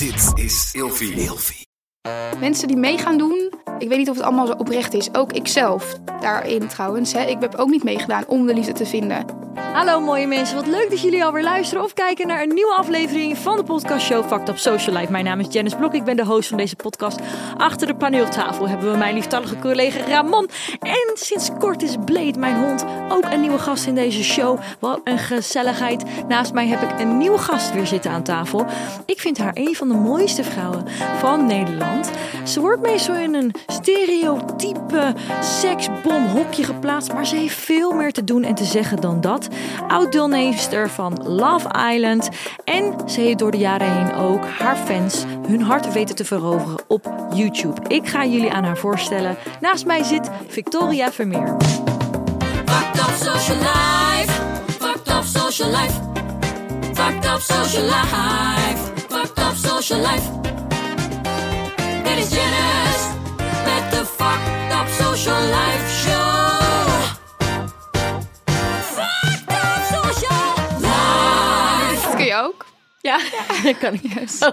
Dit is. Ilfie. Mensen die mee gaan doen, ik weet niet of het allemaal zo oprecht is. Ook ikzelf daarin trouwens. Hè. Ik heb ook niet meegedaan om de liefde te vinden. Hallo mooie mensen, wat leuk dat jullie alweer luisteren of kijken naar een nieuwe aflevering van de podcastshow Fucked Up Social Life. Mijn naam is Janice Blok, ik ben de host van deze podcast. Achter de paneeltafel hebben we mijn lieftallige collega Ramon. En sinds kort is Blade, mijn hond, ook een nieuwe gast in deze show. Wat een gezelligheid. Naast mij heb ik een nieuwe gast weer zitten aan tafel. Ik vind haar een van de mooiste vrouwen van Nederland. Ze wordt meestal in een stereotype seksbomhokje geplaatst, maar ze heeft veel meer te doen en te zeggen dan dat oud-deelnemster van Love Island. En ze heeft door de jaren heen ook haar fans hun hart weten te veroveren op YouTube. Ik ga jullie aan haar voorstellen. Naast mij zit Victoria Vermeer. Up social life. Up social life. Up social life. Up social life. Social life show. Social life. Dat kun je ook. Ja, dat kan ik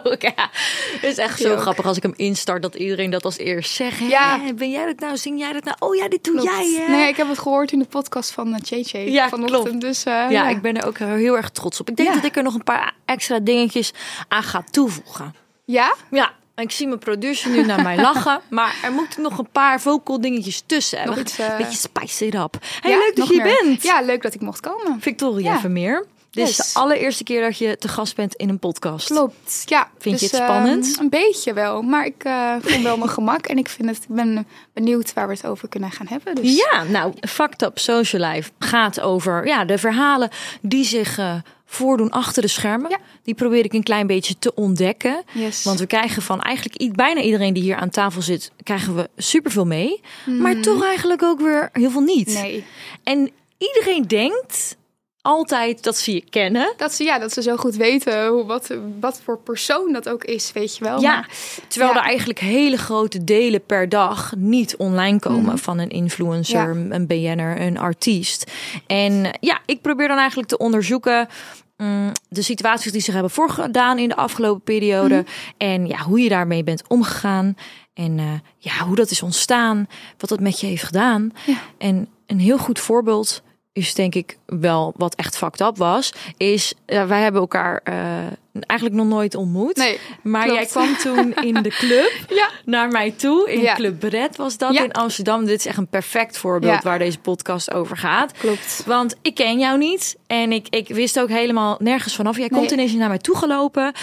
ook. Ja. Het is echt zo ook. grappig als ik hem instart dat iedereen dat als eerst zegt. Hè, Ja. Ben jij dat nou? Zing jij dat nou? Oh ja, dit doe Klopt. jij. Hè? Nee, ik heb het gehoord in de podcast van uh, JJ Ja, vanochtend. klopt. Dus, uh, Ja, ik ben er ook heel erg trots op. Ik denk Ja. dat ik er nog een paar extra dingetjes aan ga toevoegen. Ja? Ja, ik zie mijn producer nu naar mij lachen. Maar er moeten nog een paar vocal dingetjes tussen. Nog Een eh, beetje spice it up. Hey, Ja, leuk dat je hier meer. bent. Ja, leuk dat ik mocht komen. Victoria Ja. Vermeer. Dit is de allereerste keer dat je te gast bent in een podcast. Klopt, ja. Vind je Dus, het spannend? ehm, een beetje wel, maar ik eh voel wel mijn gemak. En ik, vind het, ik ben benieuwd waar we het over kunnen gaan hebben. Dus. Ja, nou, Fucked Up Social Life gaat over ja, de verhalen die zich eh, voordoen achter de schermen. Ja. Die probeer ik een klein beetje te ontdekken. Yes. Want we krijgen van eigenlijk bijna iedereen die hier aan tafel zit, krijgen we superveel mee. Maar toch eigenlijk ook weer heel veel niet. Mhm. Nee. En iedereen denkt altijd dat ze je kennen. Dat ze, ja, dat ze zo goed weten hoe, wat, wat voor persoon dat ook is, weet je wel. Ja, Maar- terwijl ja. er eigenlijk hele grote delen per dag niet online komen Mhm. van een influencer, een BN'er, een artiest. En ja, ik probeer dan eigenlijk te onderzoeken mm, de situaties die zich hebben voorgedaan in de afgelopen periode. Mhm. En ja, hoe je daarmee bent omgegaan. En eh, ja, hoe dat is ontstaan, wat dat met je heeft gedaan. Ja. En een heel goed voorbeeld is denk ik wel wat echt fucked up was. Is wij hebben elkaar eh, eigenlijk nog nooit ontmoet. Nee, Maar klopt. jij kwam toen in de club Ja. naar mij toe. In Ja. Club Bret was dat in Amsterdam. Dit is echt een perfect voorbeeld waar deze podcast over gaat. Klopt. Want ik ken jou niet. En ik, ik wist ook helemaal nergens vanaf. Jij komt Nee. ineens naar mij toegelopen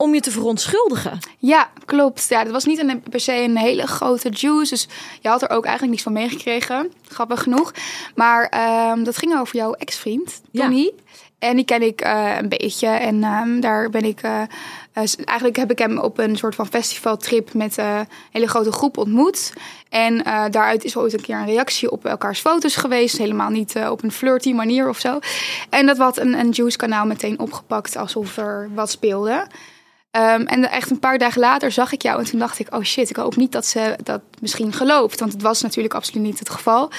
om je te verontschuldigen. Ja, klopt. Ja, dat was niet een, per se een hele grote juice. Dus je had er ook eigenlijk niks van meegekregen. Grappig genoeg. Maar ehm, dat ging over jouw ex-vriend, Ja. En die ken ik eh, een beetje. En ehm, daar ben ik... eh, eh, eigenlijk heb ik hem op een soort van festivaltrip met een hele grote groep ontmoet. En daaruit is ooit een keer een reactie op elkaars foto's geweest. Helemaal niet op een flirty manier of zo. En dat had een, een Juice kanaal meteen opgepakt alsof er wat speelde. Ehm, en echt een paar dagen later zag ik jou en toen dacht ik, oh shit, ik hoop niet dat ze dat misschien gelooft. Want het was natuurlijk absoluut niet het geval.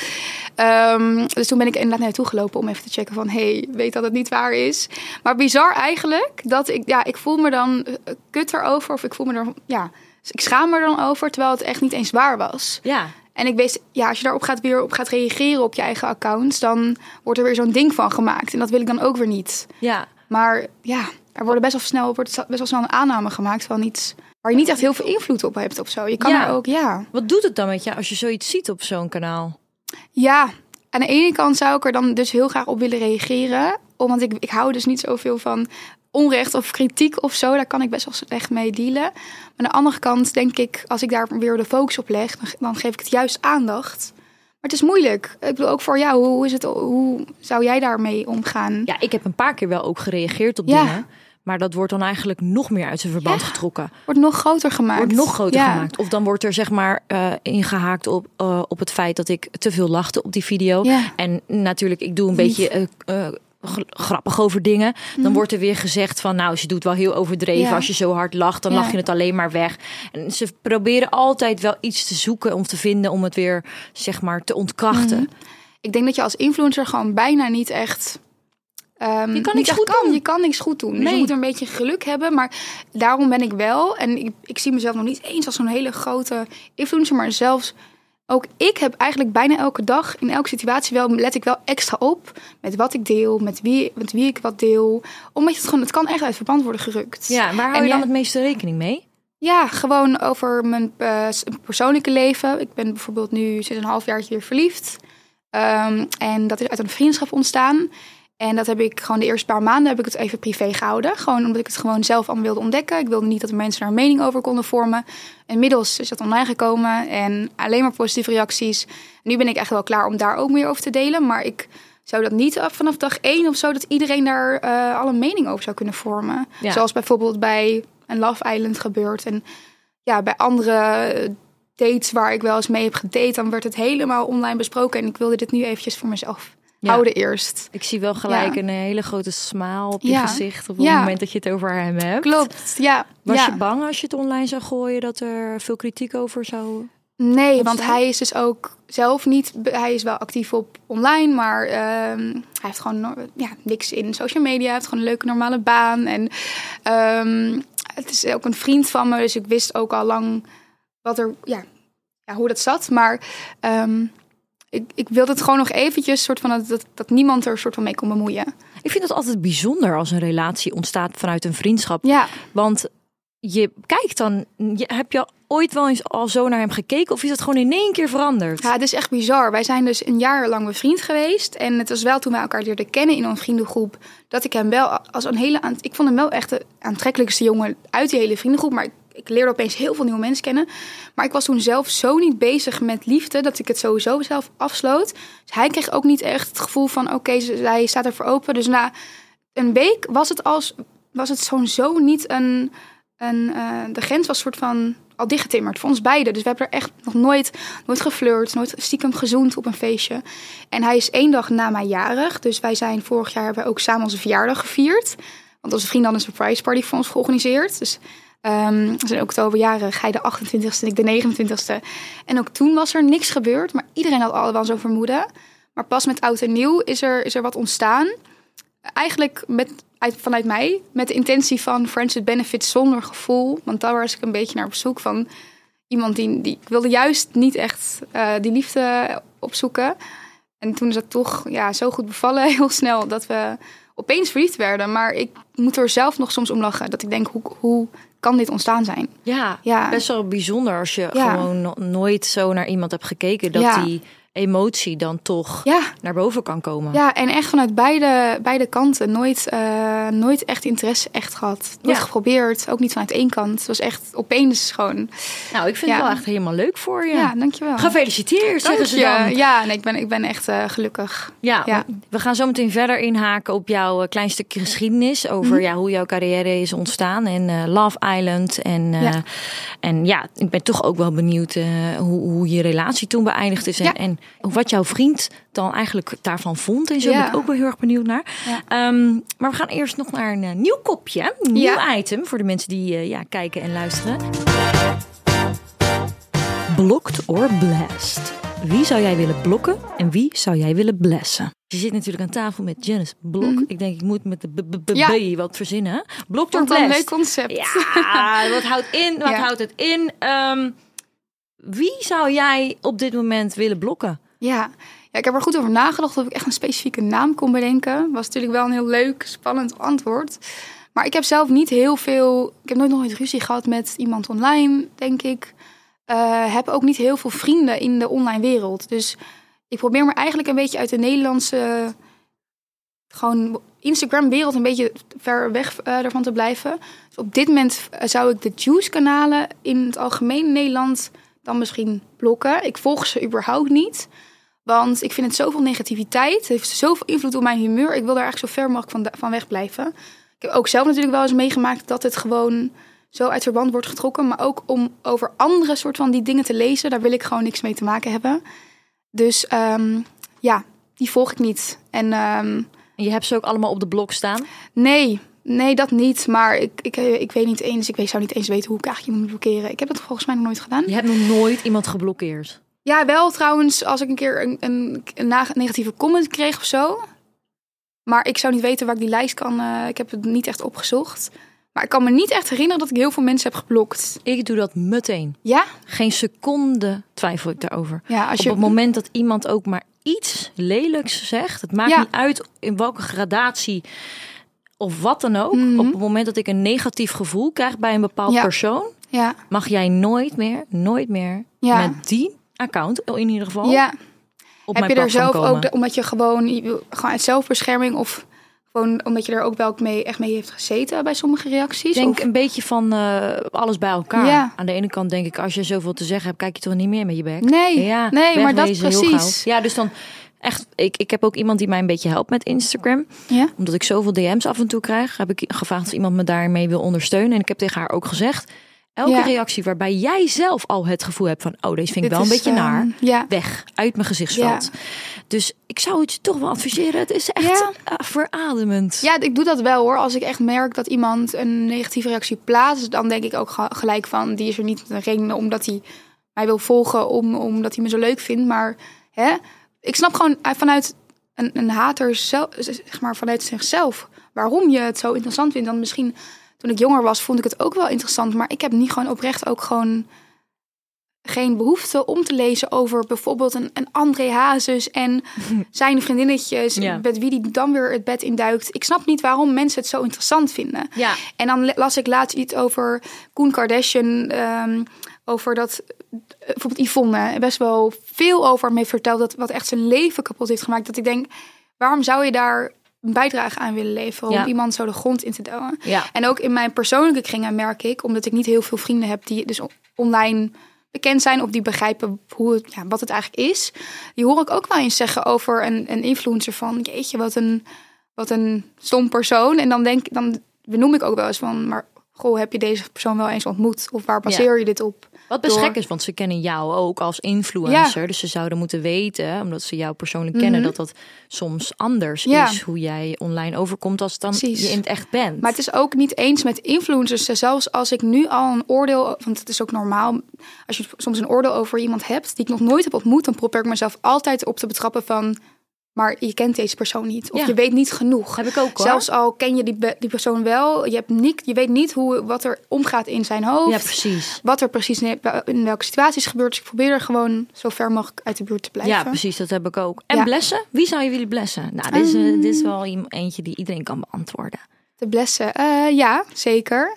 Ehm, dus toen ben ik inderdaad naartoe gelopen om even te checken van, hey, weet dat het niet waar is. Maar bizar eigenlijk, dat ik, ja, ik voel me dan eh, kut erover of ik voel me er, ja, ik schaam me er dan over, terwijl het echt niet eens waar was. Ja. En ik wist, ja, als je daarop gaat, weer op gaat reageren op je eigen accounts, dan wordt er weer zo'n ding van gemaakt. En dat wil ik dan ook weer niet. Ja. Maar ja, er worden best wel snel, wordt best wel snel een aanname gemaakt van iets waar je niet echt heel veel invloed op hebt of zo. Je kan Ja. er ook, ja. Wat doet het dan met je als je zoiets ziet op zo'n kanaal? Ja, aan de ene kant zou ik er dan dus heel graag op willen reageren. Omdat ik, ik hou dus niet zoveel van onrecht of kritiek of zo. Daar kan ik best wel slecht mee dealen. Maar aan de andere kant denk ik, als ik daar weer de focus op leg, dan, dan geef ik het juist aandacht. Maar het is moeilijk. Ik bedoel, ook voor jou. Hoe, is het, hoe zou jij daarmee omgaan? Ja, ik heb een paar keer wel ook gereageerd op Ja. dingen. Maar dat wordt dan eigenlijk nog meer uit zijn verband Ja. getrokken. Wordt nog groter gemaakt. Wordt nog groter Ja. gemaakt. Of dan wordt er zeg maar eh, ingehaakt op, eh, op het feit dat ik te veel lachte op die video. Ja. En natuurlijk, ik doe een beetje eh, grappig over dingen. Dan wordt er weer gezegd van, nou, je doet wel heel overdreven. Mhm. Ja. Als je zo hard lacht, dan Ja. lach je het alleen maar weg. En ze proberen altijd wel iets te zoeken om te vinden om het weer, zeg maar, te ontkrachten. Mhm. Ik denk dat je als influencer gewoon bijna niet echt ehm, Je kan niks goed doen. Je kan niks goed doen. Dus je moet er een beetje geluk hebben. Maar daarom ben ik wel. En ik, ik zie mezelf nog niet eens als zo'n hele grote influencer. Maar zelfs ook ik heb eigenlijk bijna elke dag in elke situatie wel let ik wel extra op met wat ik deel, met wie, met wie ik wat deel. Omdat het gewoon, het kan echt uit verband worden gerukt. Ja, waar hou En je dan ja- het meeste rekening mee? Ja, gewoon over mijn eh, persoonlijke leven. Ik ben bijvoorbeeld nu sinds een half jaar weer verliefd. Ehm, en dat is uit een vriendschap ontstaan. En dat heb ik gewoon de eerste paar maanden heb ik het even privé gehouden. Gewoon omdat ik het gewoon zelf allemaal wilde ontdekken. Ik wilde niet dat er mensen daar een mening over konden vormen. Inmiddels is dat online gekomen en alleen maar positieve reacties. Nu ben ik echt wel klaar om daar ook meer over te delen. Maar ik zou dat niet af- vanaf dag één of zo... dat iedereen daar eh al een mening over zou kunnen vormen. Ja. Zoals bijvoorbeeld bij een Love Island gebeurt. En ja, bij andere eh, dates waar ik wel eens mee heb gedate... dan werd het helemaal online besproken. En ik wilde dit nu eventjes voor mezelf Ja. houden eerst. Ik zie wel gelijk Ja. een hele grote smaal op je Ja. gezicht op het Ja. moment dat je het over hem hebt. Klopt, ja. Was je bang als je het online zou gooien dat er veel kritiek over zou... Nee, want hij is dus ook zelf niet. Hij is wel actief op online, maar ehm, hij heeft gewoon ja, niks in social media. Hij heeft gewoon een leuke normale baan. En ehm, het is ook een vriend van me, dus ik wist ook al lang wat er, ja, ja, hoe dat zat. Maar ehm, ik, ik wilde het gewoon nog eventjes, soort van dat, dat, dat niemand er soort van mee kon bemoeien. Ik vind het altijd bijzonder als een relatie ontstaat vanuit een vriendschap. Ja, Want je kijkt dan... Je, heb je ooit wel eens al zo naar hem gekeken? Of is het gewoon in één keer veranderd? Ja, het is echt bizar. Wij zijn dus een jaar lang bevriend geweest. En het was wel toen wij elkaar leerden kennen in onze vriendengroep... dat ik hem wel als een hele... Ik vond hem wel echt de aantrekkelijkste jongen uit die hele vriendengroep. Maar ik, ik leerde opeens heel veel nieuwe mensen kennen. Maar ik was toen zelf zo niet bezig met liefde... dat ik het sowieso zelf afsloot. Dus hij kreeg ook niet echt het gevoel van... oké, ze- hij staat ervoor open. Dus na een week was het als... was het zo niet een... een eh, de grens was soort van al dichtgetimmerd voor ons beiden. Dus we hebben er echt nog nooit nooit geflirt, nooit stiekem gezoend op een feestje. En hij is één dag na mij jarig. Dus wij zijn vorig jaar hebben ook samen onze verjaardag gevierd. Want onze vriend had een surprise party voor ons georganiseerd. Dus we zijn oktober jarig, hij de 28ste en ik de 29ste. En ook toen was er niks gebeurd, maar iedereen had al wel zo'n vermoeden. Maar pas met oud en nieuw is er, is er wat ontstaan. Eigenlijk met, uit, vanuit mij, met de intentie van friends with benefits zonder gevoel. Want daar was ik een beetje naar op zoek van iemand die, die ik wilde juist niet echt eh, die liefde opzoeken. En toen is dat toch ja, zo goed bevallen, heel snel, dat we opeens verliefd werden. Maar ik moet er zelf nog soms om lachen. Dat ik denk, hoe, hoe kan dit ontstaan zijn? Ja, Ja. best wel bijzonder als je Ja. gewoon no- nooit zo naar iemand hebt gekeken. Dat Ja. die emotie dan toch Ja, naar boven kan komen. ja en echt vanuit beide, beide kanten. Nooit, eh, nooit echt interesse echt gehad. Nooit Ja. geprobeerd, ook niet vanuit één kant. Het was echt opeens gewoon... Nou, ik vind Ja. het wel echt helemaal leuk voor je. Ja, dankjewel. Gefeliciteerd, zeggen ze dan. Ja, nee, ik, ben, ik ben echt eh, gelukkig. Ja, we gaan zo meteen verder inhaken op jouw eh, klein stukje geschiedenis. Over Mhm. ja, hoe jouw carrière is ontstaan. En Love Island. En, Ja. en ja, ik ben toch ook wel benieuwd hoe, hoe je relatie toen beëindigd is. En wat jouw vriend dan eigenlijk daarvan vond. En zo Ja. ben ik ook wel heel erg benieuwd naar. Ja. Ehm, maar we gaan eerst nog naar een eh, nieuw kopje. Een nieuw Ja. item voor de mensen die eh, ja, kijken en luisteren. Blocked or blessed? Wie zou jij willen blokken en wie zou jij willen blessen? Je zit natuurlijk aan tafel met Janice Blok. Ik denk, ik moet met de b- b- b- Ja. B wat verzinnen. Blocked or Vond dat een leuk blessed? concept. Ja, wat houdt in? Wat houdt het in? Ehm, wie zou jij op dit moment willen blokken? Ja. ja, ik heb er goed over nagedacht of ik echt een specifieke naam kon bedenken. Was natuurlijk wel een heel leuk, spannend antwoord. Maar ik heb zelf niet heel veel. Ik heb nooit nog nooit ruzie gehad met iemand online, denk ik. Eh, heb ook niet heel veel vrienden in de online wereld. Dus ik probeer me eigenlijk een beetje uit de Nederlandse. Gewoon Instagram-wereld een beetje ver weg eh, ervan te blijven. Dus op dit moment eh, zou ik de Juice-kanalen in het algemeen Nederland dan misschien blokken. Ik volg ze überhaupt niet. Want ik vind het zoveel negativiteit. Het heeft zoveel invloed op mijn humeur. Ik wil daar eigenlijk zo ver mogelijk van, van weg blijven. Ik heb ook zelf natuurlijk wel eens meegemaakt dat het gewoon zo uit verband wordt getrokken. Maar ook om over andere soort van die dingen te lezen, daar wil ik gewoon niks mee te maken hebben. Dus ehm, ja, die volg ik niet. En ehm, En je hebt ze ook allemaal op de blok staan. nee, nee, dat niet. Maar ik, ik, eh, ik weet niet eens, ik weet, zou niet eens weten hoe ik eigenlijk iemand moet blokkeren. Ik heb dat volgens mij nog nooit gedaan. Je hebt nog nooit iemand geblokkeerd. Ja, wel trouwens, als ik een keer een, een, negatieve comment kreeg of zo. Maar ik zou niet weten waar ik die lijst kan. eh, ik heb het niet echt opgezocht. Maar ik kan me niet echt herinneren dat ik heel veel mensen heb geblokt. Ik doe dat meteen. Ja? Geen seconde twijfel ik daarover. Ja, als Op je... het moment dat iemand ook maar iets lelijks zegt, het maakt Ja. niet uit in welke gradatie of wat dan ook. Mhm. Op het moment dat ik een negatief gevoel krijg bij een bepaald Ja. persoon, Ja, mag jij nooit meer, nooit meer Ja. met die account in ieder geval ja. op Heb mijn je er zelf komen. ook, de- omdat je gewoon, gewoon uit zelfbescherming of gewoon omdat je er ook wel mee, echt mee heeft gezeten bij sommige reacties? Ik denk Of- een beetje van eh, alles bij elkaar. Ja. Aan de ene kant denk ik, als je zoveel te zeggen hebt, kijk je toch niet meer met je bek. Nee, ja, nee, maar dat precies. Ja, dus dan echt, ik, ik heb ook iemand die mij een beetje helpt met Instagram. Ja? Omdat ik zoveel DM's af en toe krijg, heb ik gevraagd of iemand me daarmee wil ondersteunen. En ik heb tegen haar ook gezegd, elke Ja. reactie waarbij jij zelf al het gevoel hebt van, oh, deze vind ik wel een is, beetje naar. Ja. Weg, uit mijn gezichtsveld. Dus ik zou het je toch wel adviseren. Het is echt eh, verademend. Ja, ik doe dat wel hoor. Als ik echt merk dat iemand een negatieve reactie plaatst, dan denk ik ook ge- gelijk van die is er niet een reden omdat hij mij wil volgen, om, omdat hij me zo leuk vindt. Maar hè, ik snap gewoon eh, vanuit een, een hater zelf, zeg maar vanuit zichzelf, waarom je het zo interessant vindt. Dan misschien toen ik jonger was, vond ik het ook wel interessant. Maar ik heb niet gewoon oprecht ook gewoon geen behoefte om te lezen over bijvoorbeeld een, een André Hazes en zijn vriendinnetjes, Ja. met wie die dan weer het bed induikt. Ik snap niet waarom mensen het zo interessant vinden. Ja. En dan las ik laatst iets over Koen Kardashian, ehm, over dat bijvoorbeeld Yvonne best wel veel over hem heeft verteld, dat wat echt zijn leven kapot heeft gemaakt. Dat ik denk, waarom zou je daar een bijdrage aan willen leveren om Ja. iemand zo de grond in te douwen? Ja. En ook in mijn persoonlijke kringen merk ik, omdat ik niet heel veel vrienden heb die dus online bekend zijn of die begrijpen hoe het, ja, wat het eigenlijk is. Die hoor ik ook wel eens zeggen over een, een influencer van, jeetje, wat een, wat een stom persoon. En dan denk dan benoem ik ook wel eens van, maar goh, heb je deze persoon wel eens ontmoet? Of waar baseer je dit op? Wat best gek is, want ze kennen jou ook als influencer. Dus ze zouden moeten weten, omdat ze jou persoonlijk kennen, dat dat soms anders Mhm. Ja. is hoe jij online overkomt als dan Precies. je in het echt bent. Maar het is ook niet eens met influencers. Zelfs als ik nu al een oordeel, want het is ook normaal, als je soms een oordeel over iemand hebt die ik nog nooit heb ontmoet, dan probeer ik mezelf altijd op te betrappen van, maar je kent deze persoon niet of Ja. je weet niet genoeg. heb ik ook hoor. Zelfs al ken je die, die persoon wel, je, hebt niet, je weet niet hoe, wat er omgaat in zijn hoofd. ja, precies. Wat er precies in, welke situaties gebeurt. Dus ik probeer er gewoon zo ver mogelijk uit de buurt te blijven. Ja, precies, dat heb ik ook. En Ja. blessen? Wie zou je willen blessen? Nou, dit is, eh, Ehm. dit is wel iem- eentje die iedereen kan beantwoorden. Te blessen. Eh, ja, zeker.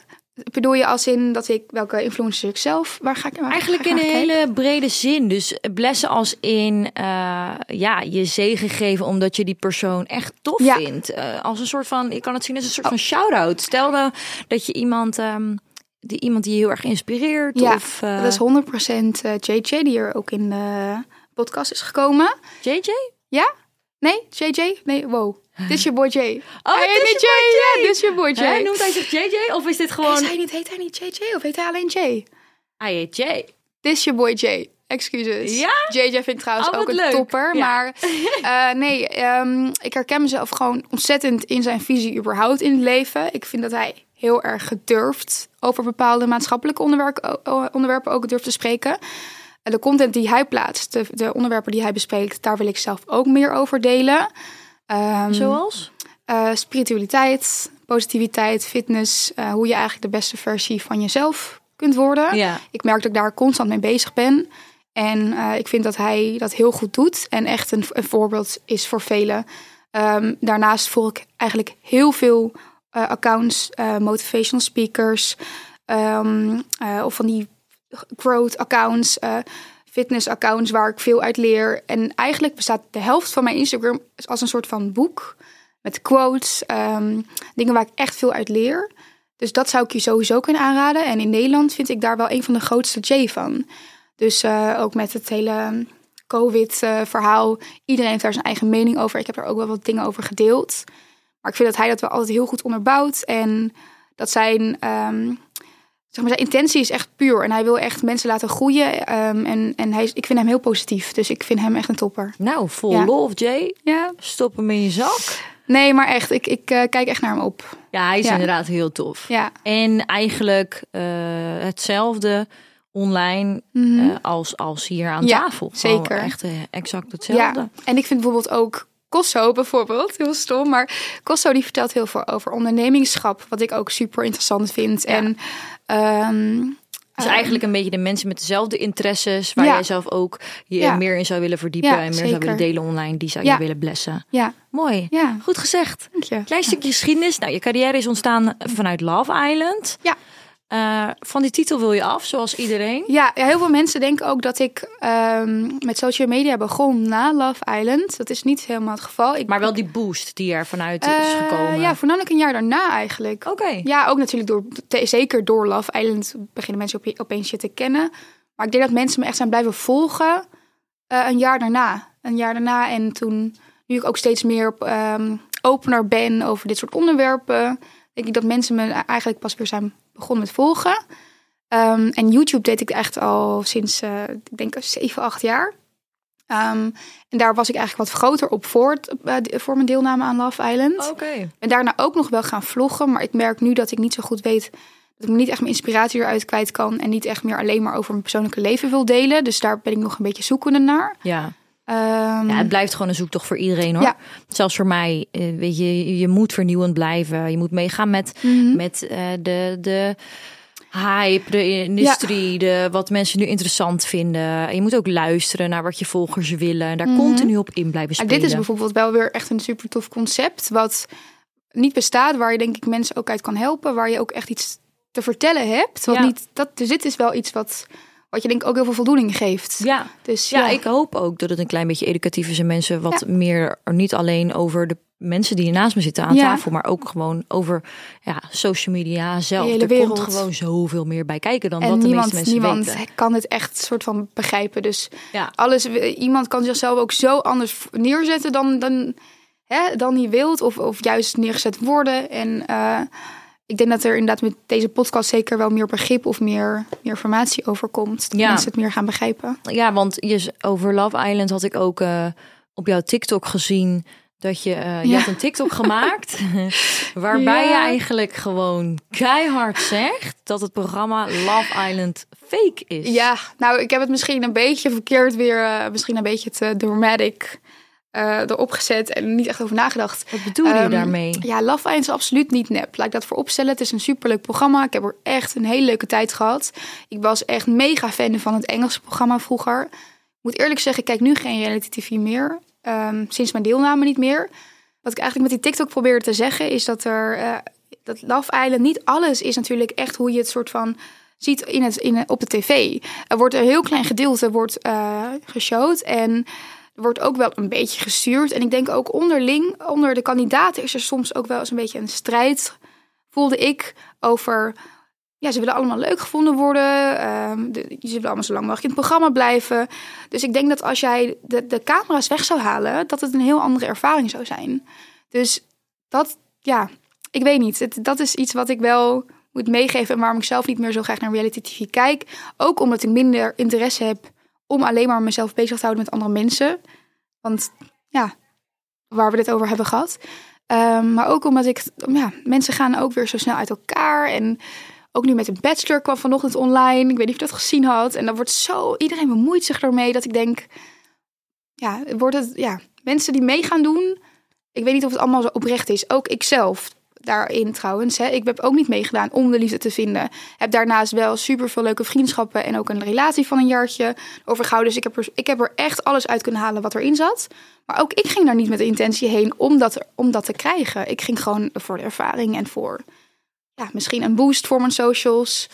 Bedoel je als in dat ik welke influencer ik zelf? Waar ga ik waar Eigenlijk ga in ik een hele brede zin. Dus blessen als in eh, ja, je zegen geven omdat je die persoon echt tof Ja. vindt. Eh, als een soort van, je kan het zien als een soort van shout-out. Stel nou dat je iemand, ehm, die, iemand die je heel erg inspireert. Ja, of, eh, dat is 100% eh, JJ die er ook in de podcast is gekomen. JJ? Ja? Nee? JJ? Nee, wow. Dit is je boy J. Oh, Hij dit heet is niet je boy Ja, J. dit is je boy J. Hè, noemt hij zich JJ of is dit Is gewoon... hij niet, heet hij niet JJ of heet hij alleen J? Hij heet J. Dit is je boy J. Excuses. Ja? JJ vind ik trouwens Oh, ook een leuk. topper. Ja. Maar eh, nee, ehm, ik herken mezelf gewoon ontzettend in zijn visie überhaupt in het leven. Ik vind dat hij heel erg gedurfd over bepaalde maatschappelijke onderwerpen, ook durft te spreken. En de content die hij plaatst, de, de onderwerpen die hij bespreekt, daar wil ik zelf ook meer over delen. Ehm, Zoals? eh, spiritualiteit, positiviteit, fitness. eh, hoe je eigenlijk de beste versie van jezelf kunt worden. Ja. Ik merk dat ik daar constant mee bezig ben. En eh, ik vind dat hij dat heel goed doet. En echt een, een voorbeeld is voor velen. Ehm, daarnaast volg ik eigenlijk heel veel accounts, motivational speakers. ehm, eh, of van die growth accounts, eh, fitness accounts waar ik veel uit leer. En eigenlijk bestaat de helft van mijn Instagram als een soort van boek. Met quotes, ehm, dingen waar ik echt veel uit leer. Dus dat zou ik je sowieso kunnen aanraden. En in Nederland vind ik daar wel een van de grootste J van. Dus eh, ook met het hele COVID-verhaal. Iedereen heeft daar zijn eigen mening over. Ik heb er ook wel wat dingen over gedeeld. Maar ik vind dat hij dat wel altijd heel goed onderbouwt. En dat zijn, ehm, zeg maar, zijn intentie is echt puur. En hij wil echt mensen laten groeien. Ehm, en en hij is, ik vind hem heel positief. Dus ik vind hem echt een topper. Nou, vol Ja. love, J. Ja. Stop hem in je zak. Nee, maar echt. Ik, ik eh, kijk echt naar hem op. Ja, hij is Ja. inderdaad heel tof. Ja. En eigenlijk eh, hetzelfde online Mhm. eh, als, als hier aan Ja, tafel. Zeker. Echt exact hetzelfde. Ja, en ik vind bijvoorbeeld ook Kosso bijvoorbeeld, heel stom. Maar Kosso die vertelt heel veel over ondernemingschap, wat ik ook super interessant vind. Ja. En ehm, Dus eh, eigenlijk een beetje de mensen met dezelfde interesses, waar Ja. jij zelf ook je Ja. meer in zou willen verdiepen Ja, en meer zou willen delen online, die zou je willen blessen. ja, Mooi. ja, Goed gezegd. dank je. Klein stukje geschiedenis. Nou, je carrière is ontstaan vanuit Love Island. Ja. Eh, van die titel wil je af, zoals iedereen. Ja, ja, heel veel mensen denken ook dat ik ehm, met social media begon na Love Island. Dat is niet helemaal het geval. Ik, Maar wel die boost die er vanuit is Eh, gekomen. Ja, voornamelijk een jaar daarna eigenlijk. Oké. Ja, ook natuurlijk door, te- zeker door Love Island beginnen mensen op, opeens je te kennen. Maar ik denk dat mensen me echt zijn blijven volgen eh, een jaar daarna. Een jaar daarna en toen, nu ik ook steeds meer op, ehm, opener ben over dit soort onderwerpen, denk ik dat mensen me eigenlijk pas weer zijn begonnen met volgen. Ehm, en YouTube deed ik echt al sinds, eh, ik denk, 7, 8 jaar. Ehm, en daar was ik eigenlijk wat groter op voor, eh, voor mijn deelname aan Love Island. Oké. En daarna ook nog wel gaan vloggen. Maar ik merk nu dat ik niet zo goed weet. Dat ik niet echt mijn inspiratie eruit kwijt kan. En niet echt meer alleen maar over mijn persoonlijke leven wil delen. Dus daar ben ik nog een beetje zoekende naar. Ja. Ehm, ja, het blijft gewoon een zoektocht voor iedereen hoor. Ja. Zelfs voor mij. eh, weet je, je moet vernieuwend blijven. Je moet meegaan met, mhm. met eh, de, de hype, de industrie, de, wat mensen nu interessant vinden. En je moet ook luisteren naar wat je volgers willen. En daar Mhm. continu op in blijven spelen. dit is bijvoorbeeld wel weer echt een super tof concept. Wat niet bestaat. Waar je denk ik mensen ook uit kan helpen. Waar je ook echt iets te vertellen hebt. Wat Ja. niet, dat, dus dit is wel iets wat, wat je denk ik ook heel veel voldoening geeft. Ja. Dus Ja, ja, ik hoop ook dat het een klein beetje educatief is en mensen wat meer, niet alleen over de mensen die naast me zitten aan Ja. tafel, maar ook gewoon over ja, social media zelf. De er wereld. komt gewoon zoveel meer bij kijken dan en wat de niemand, meeste mensen niemand weten. kan het echt soort van begrijpen. Dus Ja. alles, iemand kan zichzelf ook zo anders neerzetten dan, dan, hè, dan hij wilt. Of, of juist neergezet worden. En eh, ik denk dat er inderdaad met deze podcast zeker wel meer begrip of meer, meer informatie over komt. Dat Ja. mensen het meer gaan begrijpen. Ja, want je, over Love Island had ik ook eh, op jouw TikTok gezien dat je, eh, je Ja. had een TikTok gemaakt waarbij Ja. je eigenlijk gewoon keihard zegt dat het programma Love Island fake is. Ja, nou, ik heb het misschien een beetje verkeerd weer, eh, misschien een beetje te dramatic eh, erop gezet en niet echt over nagedacht. Wat bedoel je Ehm, daarmee? Ja, Love Island is absoluut niet nep. Laat ik dat voor opstellen. Het is een superleuk programma. Ik heb er echt een hele leuke tijd gehad. Ik was echt mega fan van het Engelse programma vroeger. Ik moet eerlijk zeggen, ik kijk nu geen reality tv meer. Ehm, sinds mijn deelname niet meer. Wat ik eigenlijk met die TikTok probeerde te zeggen is dat er... eh, dat Love Island niet alles is natuurlijk echt hoe je het soort van ziet in het, in, op de tv. Er wordt een heel klein gedeelte wordt, eh geshowd en er wordt ook wel een beetje gestuurd. En ik denk ook onderling, onder de kandidaten is er soms ook wel eens een beetje een strijd, voelde ik, over... Ja, ze willen allemaal leuk gevonden worden. de, ze willen allemaal zo lang mogelijk in het programma blijven. Dus ik denk dat als jij de, de camera's weg zou halen, dat het een heel andere ervaring zou zijn. Dus dat, ja, ik weet niet. Dat is iets wat ik wel moet meegeven en waarom ik zelf niet meer zo graag naar reality tv kijk. Ook omdat ik minder interesse heb om alleen maar mezelf bezig te houden met andere mensen. Want ja, waar we dit over hebben gehad. Ehm, maar ook omdat ik, ja, mensen gaan ook weer zo snel uit elkaar. En ook nu met een bachelor kwam vanochtend online. Ik weet niet of je dat gezien had. En dan wordt zo, iedereen bemoeit zich ermee dat ik denk, ja, wordt het, ja, mensen die mee gaan doen. Ik weet niet of het allemaal zo oprecht is. Ook ikzelf daarin trouwens. Hè. Ik heb ook niet meegedaan om de liefde te vinden. Heb daarnaast wel super veel leuke vriendschappen en ook een relatie van een jaartje overgehouden. Dus ik heb, er, ik heb er echt alles uit kunnen halen wat erin zat. Maar ook ik ging daar niet met de intentie heen om dat, om dat te krijgen. Ik ging gewoon voor de ervaring en voor ja, misschien een boost voor mijn socials.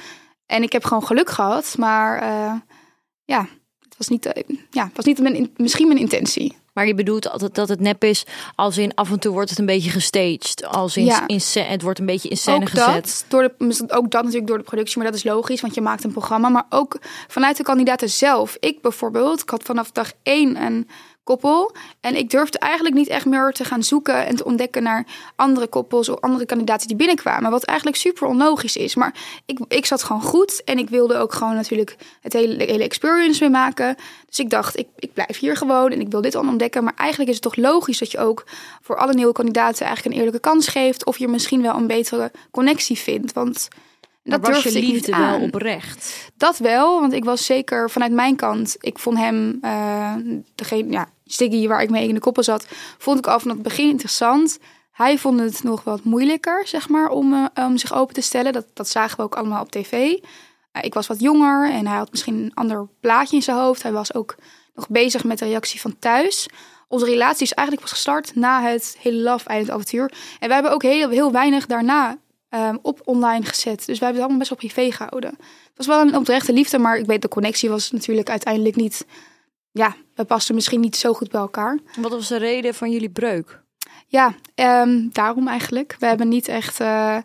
En ik heb gewoon geluk gehad. Maar eh, ja, het was niet, eh, ja, was niet mijn, misschien mijn intentie. Maar je bedoelt altijd dat het nep is, als in af en toe wordt het een beetje gestaged. Als in, Ja. in scè- het wordt een beetje in scène ook gezet. door de, ook dat natuurlijk door de productie, maar dat is logisch, want je maakt een programma. Maar ook vanuit de kandidaten zelf. Ik bijvoorbeeld, ik had vanaf dag één een koppel. En ik durfde eigenlijk niet echt meer te gaan zoeken en te ontdekken naar andere koppels of andere kandidaten die binnenkwamen. Wat eigenlijk super onlogisch is. Maar ik, ik zat gewoon goed en ik wilde ook gewoon natuurlijk het hele, hele experience mee maken. Dus ik dacht, ik, ik blijf hier gewoon en ik wil dit al ontdekken. Maar eigenlijk is het toch logisch dat je ook voor alle nieuwe kandidaten eigenlijk een eerlijke kans geeft. Of je misschien wel een betere connectie vindt. Want Dat was je liefde wel oprecht? Dat wel, want ik was zeker vanuit mijn kant. Ik vond hem, eh, degene, ja, Stiggy, waar ik mee in de koppel zat, vond ik al vanaf het begin interessant. Hij vond het nog wat moeilijker, zeg maar, om, eh, om zich open te stellen. Dat, dat zagen we ook allemaal op tv. Eh, ik was wat jonger en hij had misschien een ander plaatje in zijn hoofd. Hij was ook nog bezig met de reactie van thuis. Onze relatie is eigenlijk pas gestart na het hele Love Island avontuur. En we hebben ook heel, heel weinig daarna ehm, op online gezet. Dus we hebben het allemaal best wel privé gehouden. Het was wel een oprechte liefde, maar ik weet de connectie was natuurlijk uiteindelijk niet... Ja, we pasten misschien niet zo goed bij elkaar. Wat was de reden van jullie breuk? Ja, ehm, daarom eigenlijk. We hebben niet echt, eh,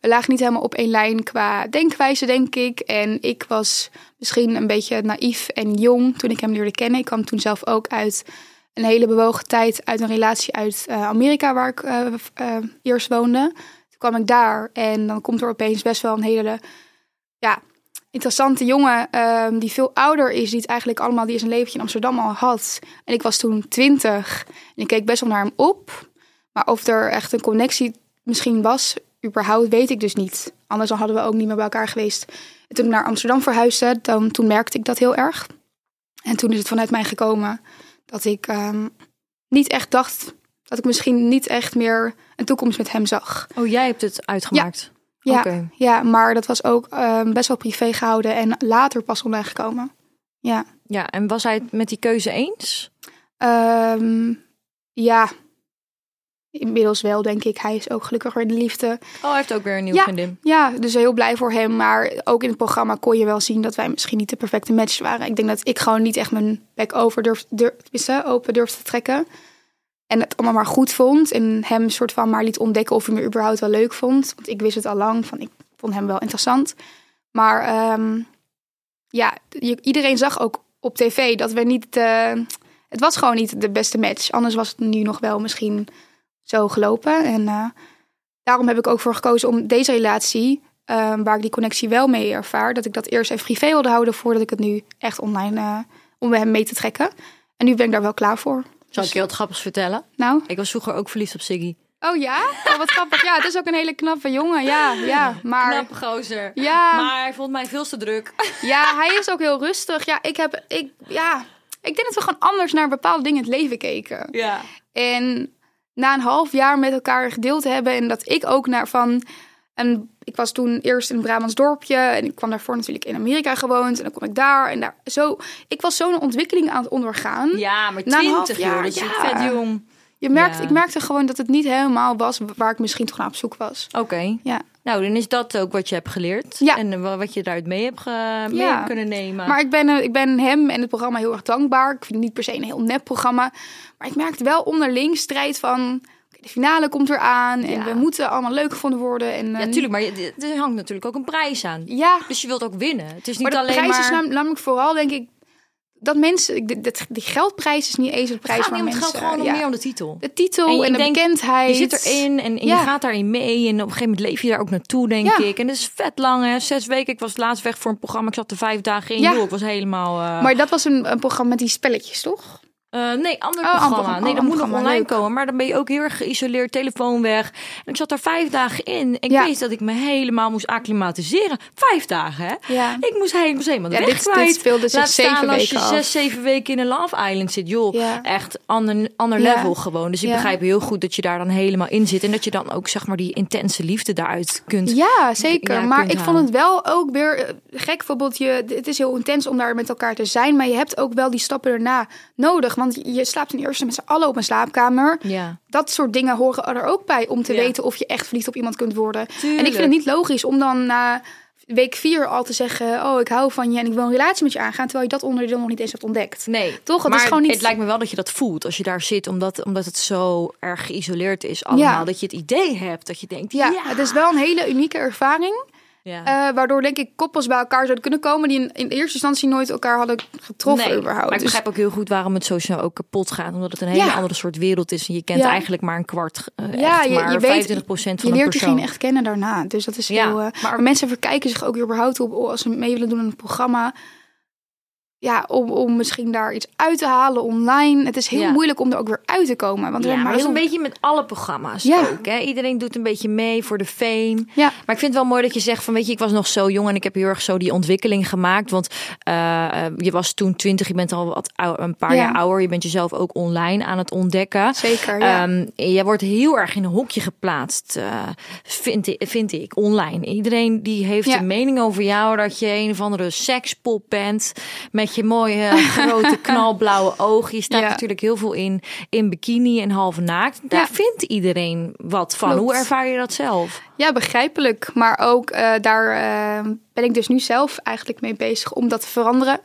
we lagen niet helemaal op één lijn qua denkwijze, denk ik. En ik was misschien een beetje naïef en jong toen ik hem leerde kennen. Ik kwam toen zelf ook uit een hele bewogen tijd uit een relatie uit eh, Amerika, waar ik eh, eerst woonde. Kwam ik daar en dan komt er opeens best wel een hele, ja, interessante jongen ehm, die veel ouder is, die het eigenlijk allemaal, die zijn leventje in Amsterdam al had. En ik was toen twintig en ik keek best wel naar hem op. Maar of er echt een connectie misschien was, überhaupt, weet ik dus niet. Anders hadden we ook niet meer bij elkaar geweest. En toen ik naar Amsterdam verhuisde, dan, toen merkte ik dat heel erg. En toen is het vanuit mij gekomen dat ik ehm, niet echt dacht dat ik misschien niet echt meer een toekomst met hem zag. Oh, jij hebt het uitgemaakt? Ja, Oké. ja maar dat was ook ehm, best wel privé gehouden en later pas online gekomen. Ja, Ja, en was hij het met die keuze eens? Ehm, ja. Inmiddels wel, denk ik. Hij is ook gelukkiger in de liefde. Oh, hij heeft ook weer een nieuwe Ja. vriendin. Ja, dus heel blij voor hem. Maar ook in het programma kon je wel zien dat wij misschien niet de perfecte match waren. Ik denk dat ik gewoon niet echt mijn bek over durf, durf, open durfde te trekken. En het allemaal maar goed vond. En hem soort van maar liet ontdekken of hij me überhaupt wel leuk vond. Want ik wist het al lang. Van, ik vond hem wel interessant. Maar ehm, ja, iedereen zag ook op tv dat we niet... eh, het was gewoon niet de beste match. Anders was het nu nog wel misschien zo gelopen. En eh, daarom heb ik ook voor gekozen om deze relatie, eh, waar ik die connectie wel mee ervaar, dat ik dat eerst even privé wilde houden voordat ik het nu echt online, eh, om hem mee te trekken. En nu ben ik daar wel klaar voor. Zal ik je wat grappigs vertellen? Nou, Ik was vroeger ook verliefd op Siggy. oh ja? Oh, wat grappig. Ja, het is ook een hele knappe jongen. Ja, ja. Maar Knappe gozer. Ja. Maar hij vond mij veel te druk. ja, hij is ook heel rustig. Ja, ik heb, ik, ja, ik denk dat we gewoon anders naar bepaalde dingen in het leven keken. Ja. En na een half jaar met elkaar gedeeld te hebben en dat ik ook naar van. En ik was toen eerst in een Brabants dorpje en ik kwam daarvoor natuurlijk in Amerika gewoond en dan kom ik daar en daar zo. Ik was zo'n ontwikkeling aan het ondergaan. Ja, maar 20 jaar, dat is ja. vet jong. Je merkt, Ja. Ik merkte gewoon dat het niet helemaal was waar ik misschien toch naar op zoek was. Oké. Ja. Nou, dan is dat ook wat je hebt geleerd. Ja. En wat je daaruit mee hebt, ge- mee Ja. kunnen nemen. Maar ik ben, eh, ik ben hem en het programma heel erg dankbaar. Ik vind het niet per se een heel nep programma. Maar ik merkte wel onderling strijd van... de finale komt eraan en Ja. we moeten allemaal leuk gevonden worden. En, ja, eh, tuurlijk, maar je- er hangt natuurlijk ook een prijs aan. Ja, Dus je wilt ook winnen. Het is niet maar de alleen prijs maar... is nam- namelijk vooral, denk ik... dat mensen... dit- Die geldprijs is niet eens het prijs gaat niet om het mensen... geld, gewoon ja, meer om de titel. de titel En de denkt, bekendheid. Je zit erin en, en Ja. je gaat daarin mee. En op een gegeven moment leef je daar ook naartoe, denk Ja. ik. En dat is vet lang, hè. Zes weken. Ik was laatst weg voor een programma. Ik zat er vijf dagen in. Ja. Ik was helemaal... eh, Maar dat was een, een programma met die spelletjes, toch? Eh, nee, ander Oh, programma. Nee, dat moet nog online leuk. komen. Maar dan ben je ook heel erg geïsoleerd, telefoon weg. En ik zat daar vijf dagen in. Ik Ja. wist dat ik me helemaal moest acclimatiseren. Vijf dagen, hè? Ja. Ik moest, helemaal de Ja, weg dit- kwijt. dit speelde zich Laat staan zeven als je weken af. zes, zeven weken in een Love Island zit. Joh, Ja. echt ander, ander level gewoon. Dus ik begrijp heel goed dat je daar dan helemaal in zit. En dat je dan ook, zeg maar, die intense liefde daaruit kunt. Ja, zeker. maar ik vond het wel ook weer eh, gek. Bijvoorbeeld, je, het is heel intens om daar met elkaar te zijn. Maar je hebt ook wel die stappen erna nodig. Want je slaapt ten eerste met z'n allen op een slaapkamer. Ja. Dat soort dingen horen er ook bij. Om te Ja. weten of je echt verliefd op iemand kunt worden. En ik vind het niet logisch om dan na week vier al te zeggen... Oh, ik hou van je en ik wil een relatie met je aangaan. Terwijl je dat onderdeel nog niet eens hebt ontdekt. Nee, Toch? Het maar is gewoon niet- het lijkt me wel dat je dat voelt als je daar zit, omdat, omdat het zo erg geïsoleerd is allemaal. Ja. Dat je het idee hebt dat je denkt, Ja, ja, het is wel een hele unieke ervaring. Ja. eh, waardoor denk ik koppels bij elkaar zouden kunnen komen... die in, in eerste instantie nooit elkaar hadden getroffen Nee, überhaupt. Maar ik Dus- begrijp ook heel goed waarom het zo snel ook kapot gaat. Omdat het een hele Ja. andere soort wereld is. En je kent Ja. eigenlijk maar een kwart, eh, Ja, echt je- maar je weet- 25% van je een leert persoon. diegene echt kennen daarna. Dus dat is heel. eh, maar- mensen verkijken zich ook überhaupt op als ze mee willen doen aan een programma. Ja, om, om misschien daar iets uit te halen online. Het is heel Ja. moeilijk om er ook weer uit te komen. Want Ja, maar dat is heel- een beetje met alle programma's Ja. ook. Hè? Iedereen doet een beetje mee voor de fame. Ja. Maar ik vind het wel mooi dat je zegt van weet je, ik was nog zo jong en ik heb heel erg zo die ontwikkeling gemaakt. Want eh, eh, je was toen twintig, je bent al wat een paar Ja. jaar ouder. Je bent jezelf ook online aan het ontdekken. Zeker, ja. Ehm, wordt heel erg in een hokje geplaatst, eh, vind, ik, vind ik, online. Iedereen die heeft een mening over jou dat je een of andere sekspop bent met je mooie grote knalblauwe ogen. Je staat Ja. natuurlijk heel veel in, in bikini en half naakt. Daar Ja. vindt iedereen wat van. Klopt. Hoe ervaar je dat zelf? Ja, begrijpelijk. Maar ook eh, daar eh, ben ik dus nu zelf eigenlijk mee bezig om dat te veranderen.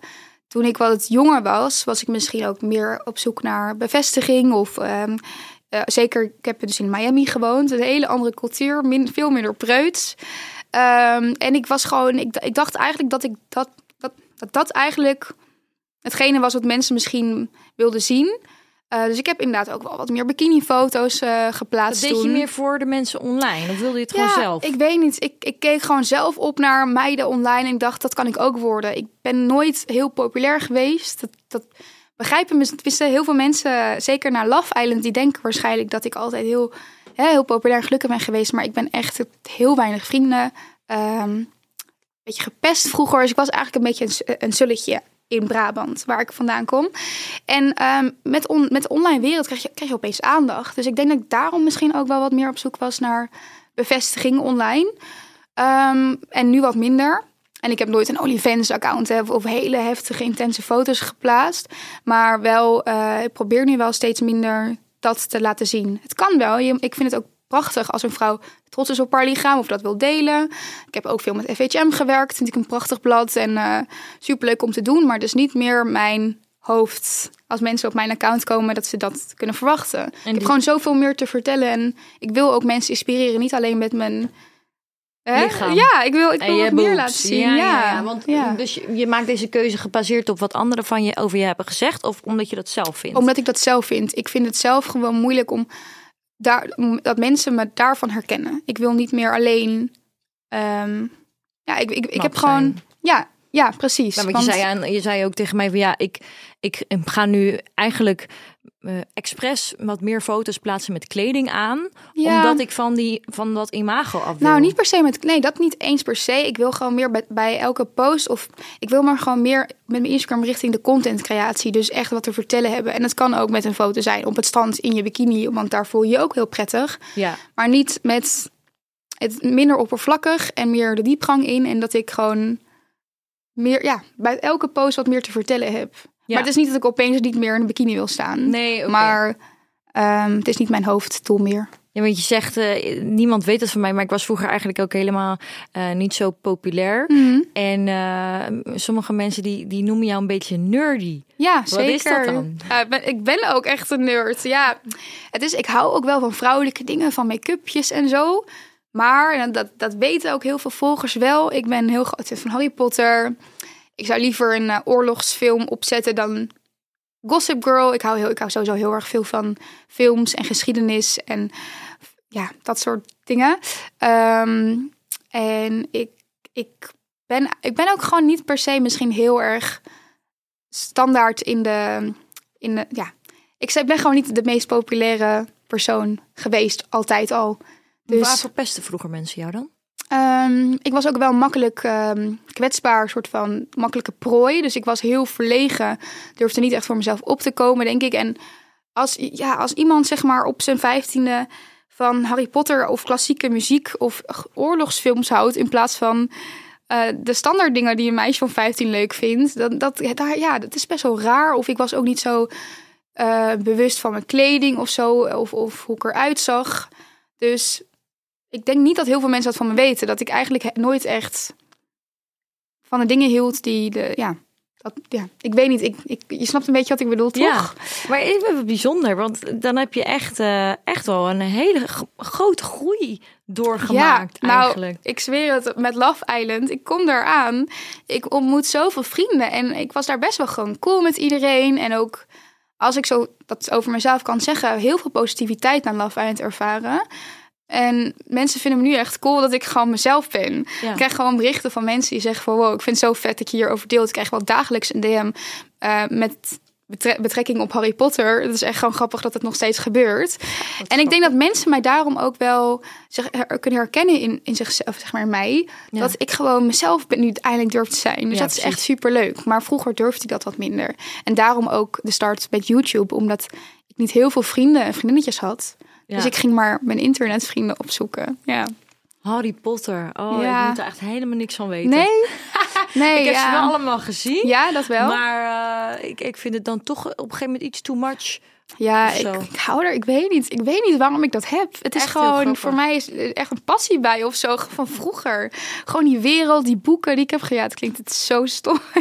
Toen ik wat jonger was, was ik misschien ook meer op zoek naar bevestiging. Of ehm, eh, zeker, ik heb dus in Miami gewoond. Een hele andere cultuur, min, veel minder preuts. Ehm, en ik was gewoon, ik, ik dacht eigenlijk dat ik dat, dat, dat dat eigenlijk hetgene was wat mensen misschien wilden zien. Eh, dus ik heb inderdaad ook wel wat meer bikini-foto's eh, Dat geplaatst. deed je meer voor de mensen online? Of wilde je het gewoon zelf? Ik weet niet. Ik, ik keek gewoon zelf op naar meiden online en ik dacht, dat kan ik ook worden. Ik ben nooit heel populair geweest. Dat, dat begrijpen tenminste heel veel mensen, zeker naar Love Island, die denken waarschijnlijk dat ik altijd heel, heel populair en gelukkig ben geweest. Maar ik ben echt heel weinig vrienden. Ehm beetje gepest vroeger. Dus ik was eigenlijk een beetje een, een in Brabant, waar ik vandaan kom. En ehm, met, met de online wereld krijg je, krijg je opeens aandacht. Dus ik denk dat ik daarom misschien ook wel wat meer op zoek was naar bevestiging online. Ehm, en nu wat minder. En ik heb nooit een OnlyFans-account of hele heftige, intense foto's geplaatst. Maar wel, eh, ik probeer nu wel steeds minder dat te laten zien. Het kan wel. Ik vind het ook prachtig als een vrouw trots is op haar lichaam of dat wil delen. Ik heb ook veel met FHM gewerkt. Vind ik een prachtig blad en eh superleuk om te doen. Maar dus niet meer mijn hoofd als mensen op mijn account komen dat ze dat kunnen verwachten. ik heb die- gewoon zoveel meer te vertellen en ik wil ook mensen inspireren, niet alleen met mijn hè? Lichaam. Ja, ik wil, ik En wil wat meer boobs. laten zien. Ja, Ja, ja, ja, want ja. Dus je, je maakt deze keuze gebaseerd op wat anderen van je over je hebben gezegd, of omdat je dat zelf vindt? Omdat ik dat zelf vind. Ik vind het zelf gewoon moeilijk om daar, dat mensen me daarvan herkennen. Ik wil niet meer alleen. ehm, ja, ik, ik, ik heb gewoon. zijn. Ja, ja, precies. Nou, want je, zei aan, je zei ook tegen mij van ja, ik, ik ga nu eigenlijk eh expres wat meer foto's plaatsen met kleding aan. Ja. Omdat ik van, die, van dat imago af wil. Nou, niet per se met. Nee, dat niet eens per se. Ik wil gewoon meer bij, bij elke post. Of ik wil maar gewoon meer met mijn Instagram richting de contentcreatie. Dus echt wat te vertellen hebben. En dat kan ook met een foto zijn op het strand in je bikini. Want daar voel je je ook heel prettig. Ja. Maar niet met het minder oppervlakkig en meer de diepgang in. En dat ik gewoon meer, ja, bij elke post wat meer te vertellen heb. Maar het is niet dat ik opeens niet meer in een bikini wil staan. Nee. Maar ehm, het is niet mijn hoofddoel meer. Ja, want je zegt, eh, niemand weet het van mij, maar ik was vroeger eigenlijk ook helemaal eh, niet zo populair. Mhm. En eh, sommige mensen die, die noemen jou een beetje nerdy. Ja, Wat zeker. is dat dan? Ik, ben, ik ben ook echt een nerd. Ja, het is, ik hou ook wel van vrouwelijke dingen, van make-upjes en zo. Maar en dat, dat weten ook heel veel volgers wel. Ik ben heel groot van Harry Potter. Ik zou liever een eh, oorlogsfilm opzetten dan Gossip Girl. Ik hou, heel, ik hou sowieso heel erg veel van films en geschiedenis en ja, dat soort dingen. Ehm, en ik, ik, ben, ik ben ook gewoon niet per se misschien heel erg standaard in de, in de ja. Ik ben gewoon niet de meest populaire persoon geweest, altijd al. Dus Waar verpesten vroeger mensen jou dan? Ehm, ik was ook wel makkelijk ehm, kwetsbaar, soort van makkelijke prooi. Dus ik was heel verlegen, durfde niet echt voor mezelf op te komen, denk ik. En als, ja, als iemand zeg maar op zijn vijftiende van Harry Potter of klassieke muziek of oorlogsfilms houdt in plaats van eh, de standaard dingen die een meisje van 15 leuk vindt, dan dat, ja, dat is best wel raar. Of ik was ook niet zo eh, bewust van mijn kleding of zo, of, of hoe ik eruit zag. Dus ik denk niet dat heel veel mensen dat van me weten. Dat ik eigenlijk nooit echt van de dingen hield die de, ja, dat, ja, ik weet niet. Ik, ik, je snapt een beetje wat ik bedoel, toch? Ja, maar even bijzonder, want dan heb je echt, eh, echt wel een hele grote groei doorgemaakt nou, eigenlijk. ik zweer het met Love Island. Ik kom daar aan. Ik ontmoet zoveel vrienden. En ik was daar best wel gewoon cool met iedereen. En ook, als ik zo dat over mezelf kan zeggen, heel veel positiviteit naar Love Island ervaren. En mensen vinden me nu echt cool dat ik gewoon mezelf ben. Ja. Ik krijg gewoon berichten van mensen die zeggen van... wow, ik vind het zo vet dat je hierover deelt. Ik krijg wel dagelijks een DM eh, met betre- betrekking op Harry Potter. Het is echt gewoon grappig dat het nog steeds gebeurt. en ik denk dat mensen mij daarom ook wel zich her- kunnen herkennen in, in zichzelf, zeg maar in mij. Ja. Dat ik gewoon mezelf ben, nu uiteindelijk durf te zijn. Dus Ja, dat is echt super leuk. Maar vroeger durfde ik dat wat minder. En daarom ook de start met YouTube. Omdat ik niet heel veel vrienden en vriendinnetjes had. Ja. Dus ik ging maar mijn internetvrienden opzoeken. Ja. Harry Potter. Oh, Ja. ik moet er echt helemaal niks van weten. Nee? Nee, Ik heb ja. ze wel allemaal gezien. Ja, dat wel. Maar eh, ik, ik vind het dan toch op een gegeven moment iets too much. Ja, ik, ik hou er, ik weet niet. Ik weet niet waarom ik dat heb. Het is Echt gewoon, voor mij is echt een passie bij of zo van vroeger. Gewoon die wereld, die boeken die ik heb. Het klinkt het zo stom.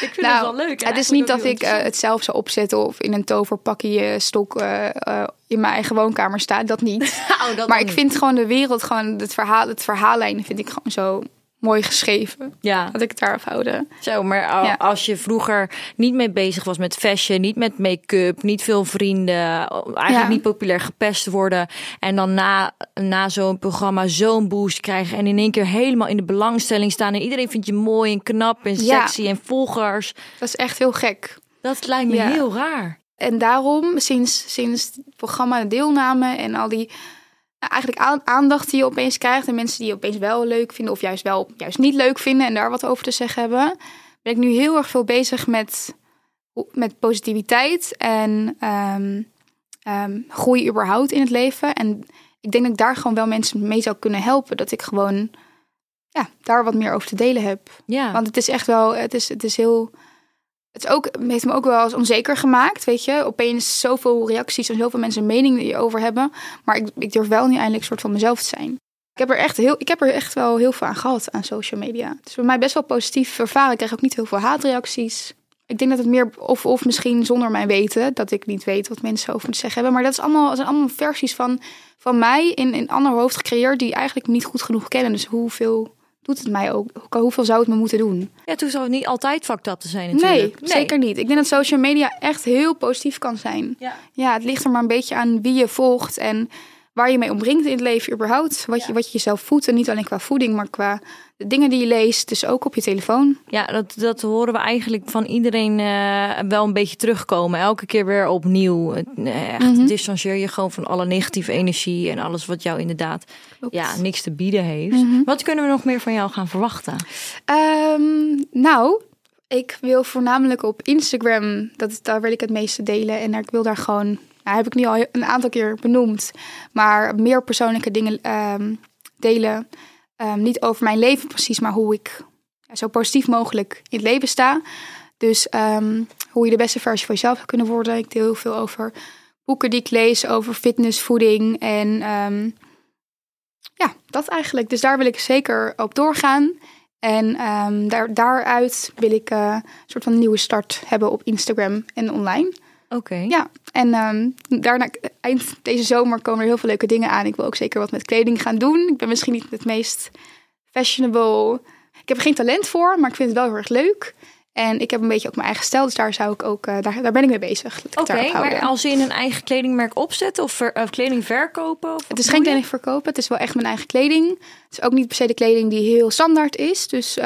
Ik vind Nou, het wel leuk. en het is niet dat ik eh, het zelf zou opzetten of in een toverpakje eh, stok eh, in mijn eigen woonkamer sta. Dat niet. Oh, dat maar ik niet. vind gewoon de wereld, gewoon het verhaal, het verhaallijn vind ik gewoon zo mooi geschreven. Ja, Dat ik het daarop houden. zo. Maar Ja. als je vroeger niet mee bezig was met fashion, niet met make-up, niet veel vrienden, eigenlijk Ja. niet populair gepest worden. En dan na, na zo'n programma zo'n boost krijgen en in één keer helemaal in de belangstelling staan. En iedereen vindt je mooi en knap en Ja. sexy en volgers. Dat is echt heel gek. Dat lijkt me heel raar. En daarom, sinds, sinds het programma de deelname en al die eigenlijk aan- aandacht die je opeens krijgt en mensen die je opeens wel leuk vinden of juist wel juist niet leuk vinden en daar wat over te zeggen hebben, ben ik nu heel erg veel bezig met, met positiviteit en ehm, ehm, groei überhaupt in het leven. En ik denk dat ik daar gewoon wel mensen mee zou kunnen helpen. Dat ik gewoon ja, daar wat meer over te delen heb. Ja. Want het is echt wel, het is, het is heel. Het is ook, heeft me ook wel eens onzeker gemaakt, weet je. Opeens zoveel reacties en zoveel mensen een mening die over hebben. Maar ik, ik durf wel nu eindelijk soort van mezelf te zijn. Ik heb, er echt heel, ik heb er echt wel heel veel aan gehad aan social media. Het is voor mij best wel positief ervaren. Ik krijg ook niet heel veel haatreacties. Ik denk dat het meer, of, of misschien zonder mijn weten, dat ik niet weet wat mensen over me te zeggen hebben. Maar dat is allemaal, zijn allemaal versies van, van mij in een ander hoofd gecreëerd die eigenlijk niet goed genoeg kennen. Dus hoeveel doet het mij ook? Hoeveel zou het me moeten doen? ja, toen zou het niet altijd fucked up te zijn natuurlijk. Nee, zeker niet. Ik denk dat social media echt heel positief kan zijn. Ja. Ja, het ligt er maar een beetje aan wie je volgt en waar je mee omringt in het leven überhaupt. Wat, je, wat je jezelf voedt en niet alleen qua voeding, maar qua de dingen die je leest. Dus ook op je telefoon. Ja, dat, dat horen we eigenlijk van iedereen eh, wel een beetje terugkomen. Elke keer weer opnieuw. Eh, Echt, Mhm. distancieer je gewoon van alle negatieve energie en alles wat jou inderdaad Klopt. ja, niks te bieden heeft. Mhm. Wat kunnen we nog meer van jou gaan verwachten? Ehm, nou, ik wil voornamelijk op Instagram, dat, is- daar wil ik het meeste delen. En daar, ik wil daar gewoon, nou, heb ik nu al een aantal keer benoemd, maar meer persoonlijke dingen ehm, delen. Ehm, niet over mijn leven precies, maar hoe ik zo positief mogelijk in het leven sta. Dus ehm, hoe je de beste versie van jezelf kunnen worden. Ik deel heel veel over boeken die ik lees, over fitness, voeding en ja, dat eigenlijk. Dus daar wil ik zeker op doorgaan. En daar, daaruit wil ik eh, een soort van nieuwe start hebben op Instagram en online. Oké. Ja, en ehm, daarna, eind deze zomer komen er heel veel leuke dingen aan. Ik wil ook zeker wat met kleding gaan doen. Ik ben misschien niet het meest fashionable. Ik heb er geen talent voor, maar ik vind het wel heel erg leuk. En ik heb een beetje ook mijn eigen stijl, dus daar, zou ik ook, eh, daar, daar ben ik mee bezig. Oké, maar als je in een eigen kledingmerk opzet of, ver- of kleding verkopen? Of Het is geen kleding verkopen, het is wel echt mijn eigen kleding. Het is ook niet per se de kleding die heel standaard is. Dus eh,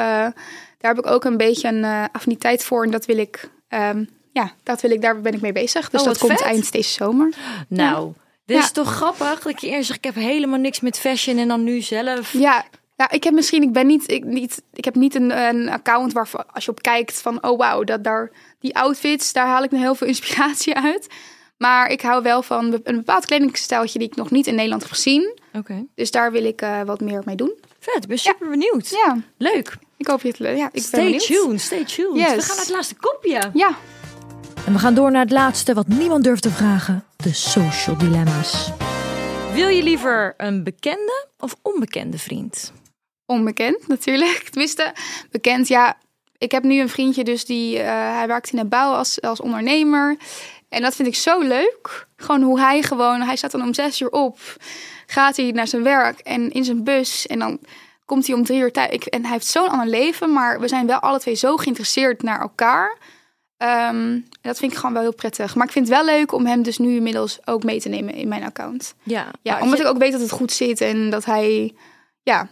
daar heb ik ook een beetje een eh, affiniteit voor. En dat wil ik, ehm, ja, dat wil ik, daar ben ik mee bezig. Dus Oh, dat komt vet. eind deze zomer. Nou, dit Ja. is toch grappig dat je eerst zegt ik heb helemaal niks met fashion en dan nu zelf. Ja, ja ik heb misschien, ik ben niet, ik, niet, ik heb niet een, een account waarvan als je op kijkt van, oh wauw, dat daar, die outfits, daar haal ik nu heel veel inspiratie uit. Maar ik hou wel van een bepaald kledingstijltje die ik nog niet in Nederland heb gezien. Oké. Dus daar wil ik eh, wat meer mee doen. Vet, ik ben super benieuwd. Ja, Leuk. ik hoop je het leuk. Ja, ik ben Stay benieuwd. tuned, stay tuned. Yes. We gaan naar het laatste kopje. Ja, En we gaan door naar het laatste wat niemand durft te vragen. De social dilemma's. Wil je liever een bekende of onbekende vriend? onbekend natuurlijk. Tenminste, bekend. Ja, ik heb nu een vriendje, dus die eh, hij werkt in de bouw als, als ondernemer. En dat vind ik zo leuk. Gewoon hoe hij gewoon, hij staat dan om zes uur op, gaat hij naar zijn werk en in zijn bus en dan komt hij om drie uur thuis. En hij heeft zo'n ander leven, maar we zijn wel alle twee zo geïnteresseerd naar elkaar. Ehm, dat vind ik gewoon wel heel prettig. Maar ik vind het wel leuk om hem dus nu inmiddels ook mee te nemen in mijn account. Ja, Ja, omdat je- ik ook weet dat het goed zit en dat hij, ja,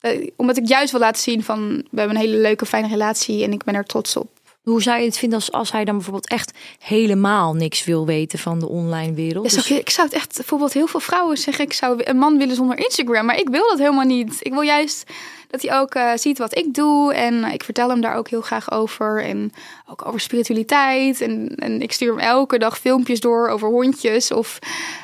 eh, omdat ik juist wil laten zien van we hebben een hele leuke, fijne relatie en ik ben er trots op. Hoe zou je het vinden als, als hij dan bijvoorbeeld echt helemaal niks wil weten van de online wereld? Dus ook- ik zou het echt, bijvoorbeeld heel veel vrouwen zeggen, ik zou een man willen zonder Instagram, maar ik wil dat helemaal niet. Ik wil juist dat hij ook eh, ziet wat ik doe en ik vertel hem daar ook heel graag over en ook over spiritualiteit en, en ik stuur hem elke dag filmpjes door over hondjes of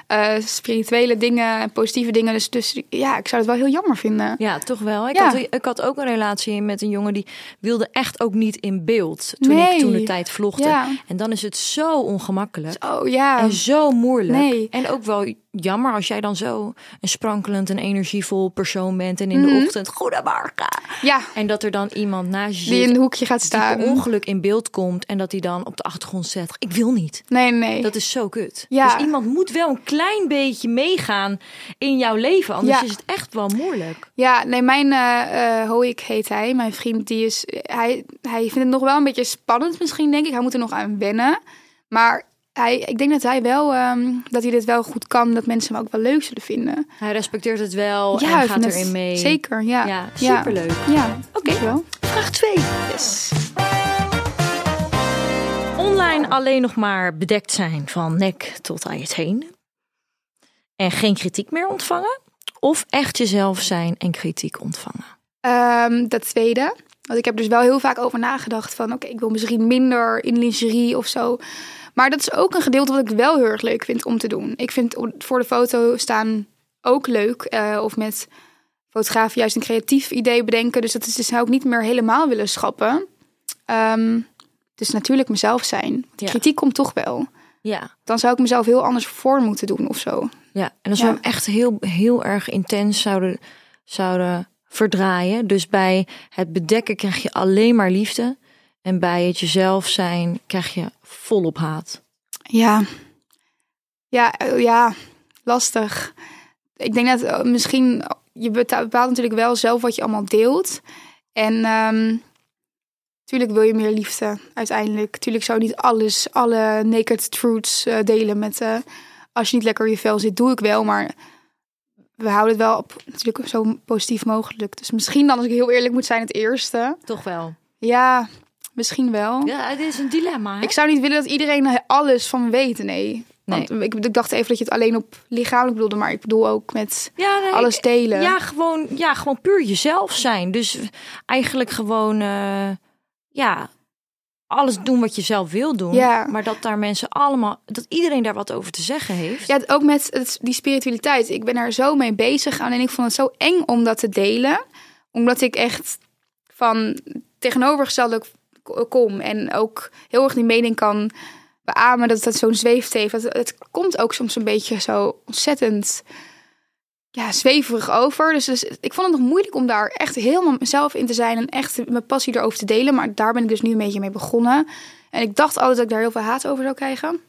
eh, spirituele dingen en positieve dingen. Dus, dus ja, ik zou het wel heel jammer vinden. Ja, toch wel. Ik, Ja. had, ik had ook een relatie met een jongen die wilde echt ook niet in beeld toen Nee. ik toen de tijd vlogde. Ja. En dan is het zo ongemakkelijk. Oh ja. En zo moeilijk. Nee. En ook wel jammer als jij dan zo een sprankelend en energievol persoon bent. En in de Mhm. ochtend, goedemorgen. Ja, En dat er dan iemand naast je die in een hoekje gaat staan. ongeluk in beeld komt. En dat hij dan op de achtergrond zegt, ik wil niet. Nee, nee. Dat is zo kut. Ja. Dus iemand moet wel een klein beetje meegaan in jouw leven. Anders Ja. is het echt wel moeilijk. Ja, nee, mijn eh eh Hoik heet hij. Mijn vriend, die is... Hij, hij vindt het nog wel een beetje spannend misschien, denk ik. Hij moet er nog aan wennen. Maar hij, ik denk dat hij wel... ehm, dat hij dit wel goed kan. Dat mensen hem ook wel leuk zullen vinden. Hij respecteert het wel ja, en gaat erin mee. Zeker, ja. Ja, superleuk. Ja, Oké. Vraag 2. Yes. Online alleen nog maar bedekt zijn van nek tot aan je teen. En geen kritiek meer ontvangen. Of echt jezelf zijn en kritiek ontvangen. Ehm, dat tweede. Want ik heb dus wel heel vaak over nagedacht van... oké, ik wil misschien minder in lingerie of zo. Maar dat is ook een gedeelte wat ik wel heel erg leuk vind om te doen. Ik vind voor de foto staan ook leuk. eh, of met fotografen juist een creatief idee bedenken. Dus dat is dus zou ik niet meer helemaal willen schappen. Ehm, dus natuurlijk mezelf zijn. Ja. kritiek komt toch wel. Ja. Dan zou ik mezelf heel anders voor moeten doen of zo. Ja, en als Ja. we hem echt heel, heel erg intens zouden, zouden verdraaien. Dus bij het bedekken krijg je alleen maar liefde. En bij het jezelf zijn krijg je volop haat. Ja, ja, eh, ja, lastig. Ik denk dat eh, misschien je bepaalt natuurlijk wel zelf wat je allemaal deelt. En ehm tuurlijk wil je meer liefde uiteindelijk. Tuurlijk zou je niet alles, alle naked truths eh, delen met. eh, als je niet lekker in je vel zit, doe ik wel, maar we houden het wel op natuurlijk zo positief mogelijk. Dus misschien dan, als ik heel eerlijk moet zijn, het eerste. Toch wel. Ja, misschien wel. Ja, het is een dilemma. Hè? Ik zou niet willen dat iedereen alles van me weet, nee. Nee. Want ik, ik dacht even dat je het alleen op lichamelijk bedoelde, maar ik bedoel ook met ja, nee, alles delen. Ja, gewoon, ja, gewoon puur jezelf zijn. Dus eigenlijk gewoon, eh, ja, alles doen wat je zelf wil doen. Ja. Maar dat daar mensen allemaal, dat iedereen daar wat over te zeggen heeft. Ja, ook met het, die spiritualiteit. Ik ben er zo mee bezig. Alleen ik vond het zo eng om dat te delen. Omdat ik echt van tegenovergestelde kom. En ook heel erg die mening kan beamen dat het zo'n zweeft heeft. Het, het komt ook soms een beetje zo ontzettend ja, zweverig over. Dus, dus ik vond het nog moeilijk om daar echt helemaal mezelf in te zijn. En echt mijn passie erover te delen. Maar daar ben ik dus nu een beetje mee begonnen. En ik dacht altijd dat ik daar heel veel haat over zou krijgen.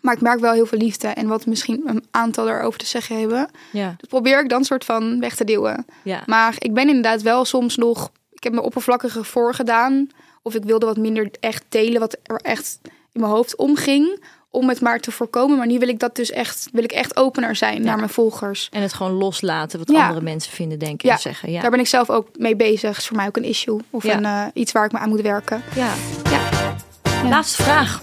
Maar ik merk wel heel veel liefde en wat misschien een aantal erover te zeggen hebben. Ja, Dat probeer ik dan soort van weg te duwen. ja. Maar ik ben inderdaad wel soms nog... Ik heb me oppervlakkige voorgedaan. Of ik wilde wat minder echt delen wat er echt in mijn hoofd omging. Om het maar te voorkomen. Maar nu wil ik dat dus echt, wil ik echt opener zijn naar mijn volgers. En het gewoon loslaten wat Ja. andere mensen vinden, denken Ja, en zeggen. Ja. Daar ben ik zelf ook mee bezig. Is voor mij ook een issue. Of een, eh, iets waar ik me aan moet werken. Ja. Ja. Laatste vraag.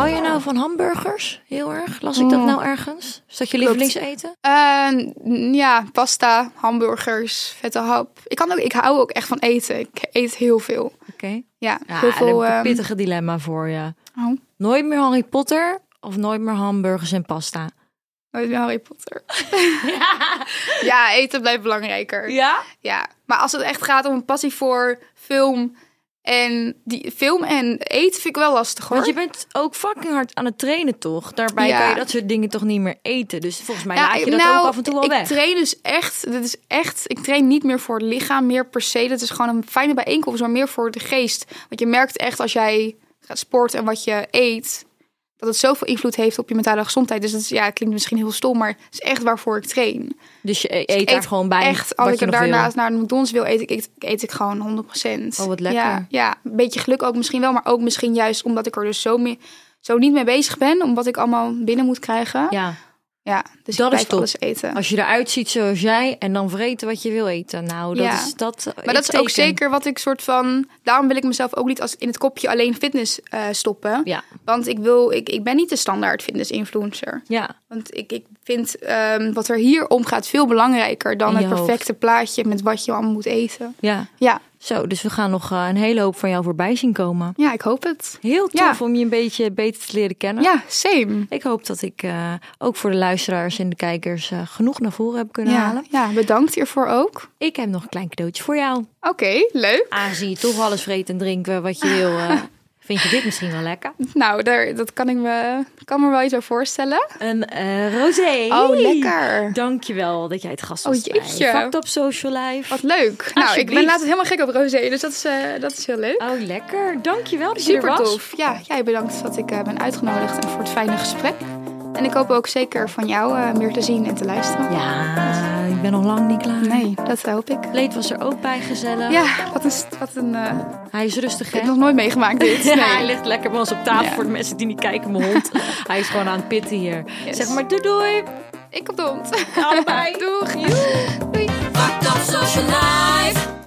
Hou je nou van hamburgers? Heel erg? Las ik dat nou ergens? Is dat je lievelingseten? eh, ja, pasta, hamburgers, vette hap. Ik, kan ook, ik hou ook echt van eten. Ik eet heel veel. Oké. Ja, Ja, heel veel. een ehm, pittige dilemma voor je. oh, Nooit meer Harry Potter of nooit meer hamburgers en pasta? nooit meer Harry Potter. ja, eten blijft belangrijker. Ja? Ja, maar als het echt gaat om een passie voor film en die film en eten vind ik wel lastig hoor. Want je bent ook fucking hard aan het trainen, toch? Daarbij Ja. kan je dat soort dingen toch niet meer eten. Dus volgens mij Ja, laat je dat nou, ook af en toe wel ik weg. train dus echt, dit is echt, ik train niet meer voor het lichaam, meer per se. Dat is gewoon een fijne bijeenkomst, maar meer voor de geest. Want je merkt echt als jij gaat sporten en wat je eet, dat het zoveel invloed heeft op je mentale gezondheid. Dus dat is, ja, het klinkt misschien heel stom, maar het is echt waarvoor ik train. Dus je eet, daar eet gewoon bij Echt, als ik je er wil. daarnaast naar de McDonald's wil, eet ik, eet, eet ik gewoon 100%. Oh, wat lekker. Ja, ja, een beetje geluk ook misschien wel, maar ook misschien juist omdat ik er dus zo, mee, zo niet mee bezig ben, omdat ik allemaal binnen moet krijgen. Ja, Ja, dus Dat is top. alles eten. als je eruit ziet zoals jij en dan vreten wat je wil eten. Nou, dat Ja. is dat. Maar dat is ook zeker wat ik soort van. Daarom wil ik mezelf ook niet als in het kopje alleen fitness eh, stoppen. Ja, Want ik wil, ik, ik ben niet de standaard fitness influencer. ja. Want ik, ik vind ehm, wat er hier omgaat veel belangrijker dan het hoofd. perfecte plaatje met wat je allemaal moet eten. ja. Ja, Zo, dus we gaan nog eh, een hele hoop van jou voorbij zien komen. ja ik hoop het. Heel tof Ja. om je een beetje beter te leren kennen. Ja, same. Ik hoop dat ik eh, ook voor de luisteraars en de kijkers eh, genoeg naar voren heb kunnen Ja, halen. ja, bedankt hiervoor ook. Ik heb nog een klein cadeautje voor jou. Oké, leuk. Aangezien je toch alles vreet en drinken wat je wil, vind je dit misschien wel lekker? Nou, daar, dat kan ik me, kan me wel iets bij voorstellen. Een eh rosé. Oh, lekker. Dankjewel dat jij het gast Oh, was jeetje. bij Fact op Social Life. Wat leuk. Nou, ik ben laatst helemaal gek op rosé, dus dat is, eh, dat is heel leuk. Oh, lekker. Dankjewel dat je er Super was. tof. Ja, jij bedankt dat ik eh, ben uitgenodigd en voor het fijne gesprek. En ik hoop ook zeker van jou eh, meer te zien en te luisteren. Ja, ik ben nog lang niet klaar. Nee, dat hoop ik. Leed was er ook bij gezellig. Ja, wat een... Wat een eh, Hij is rustig, ik hè? heb nog nooit meegemaakt dit. Ja, hij ligt lekker bij ons op tafel Ja. voor de mensen die niet kijken, mijn hond. hij is gewoon aan het pitten hier. Yes. Zeg maar doei doei. Ik op de hond. Allebei. Doeg. Doei. Fucked up social life.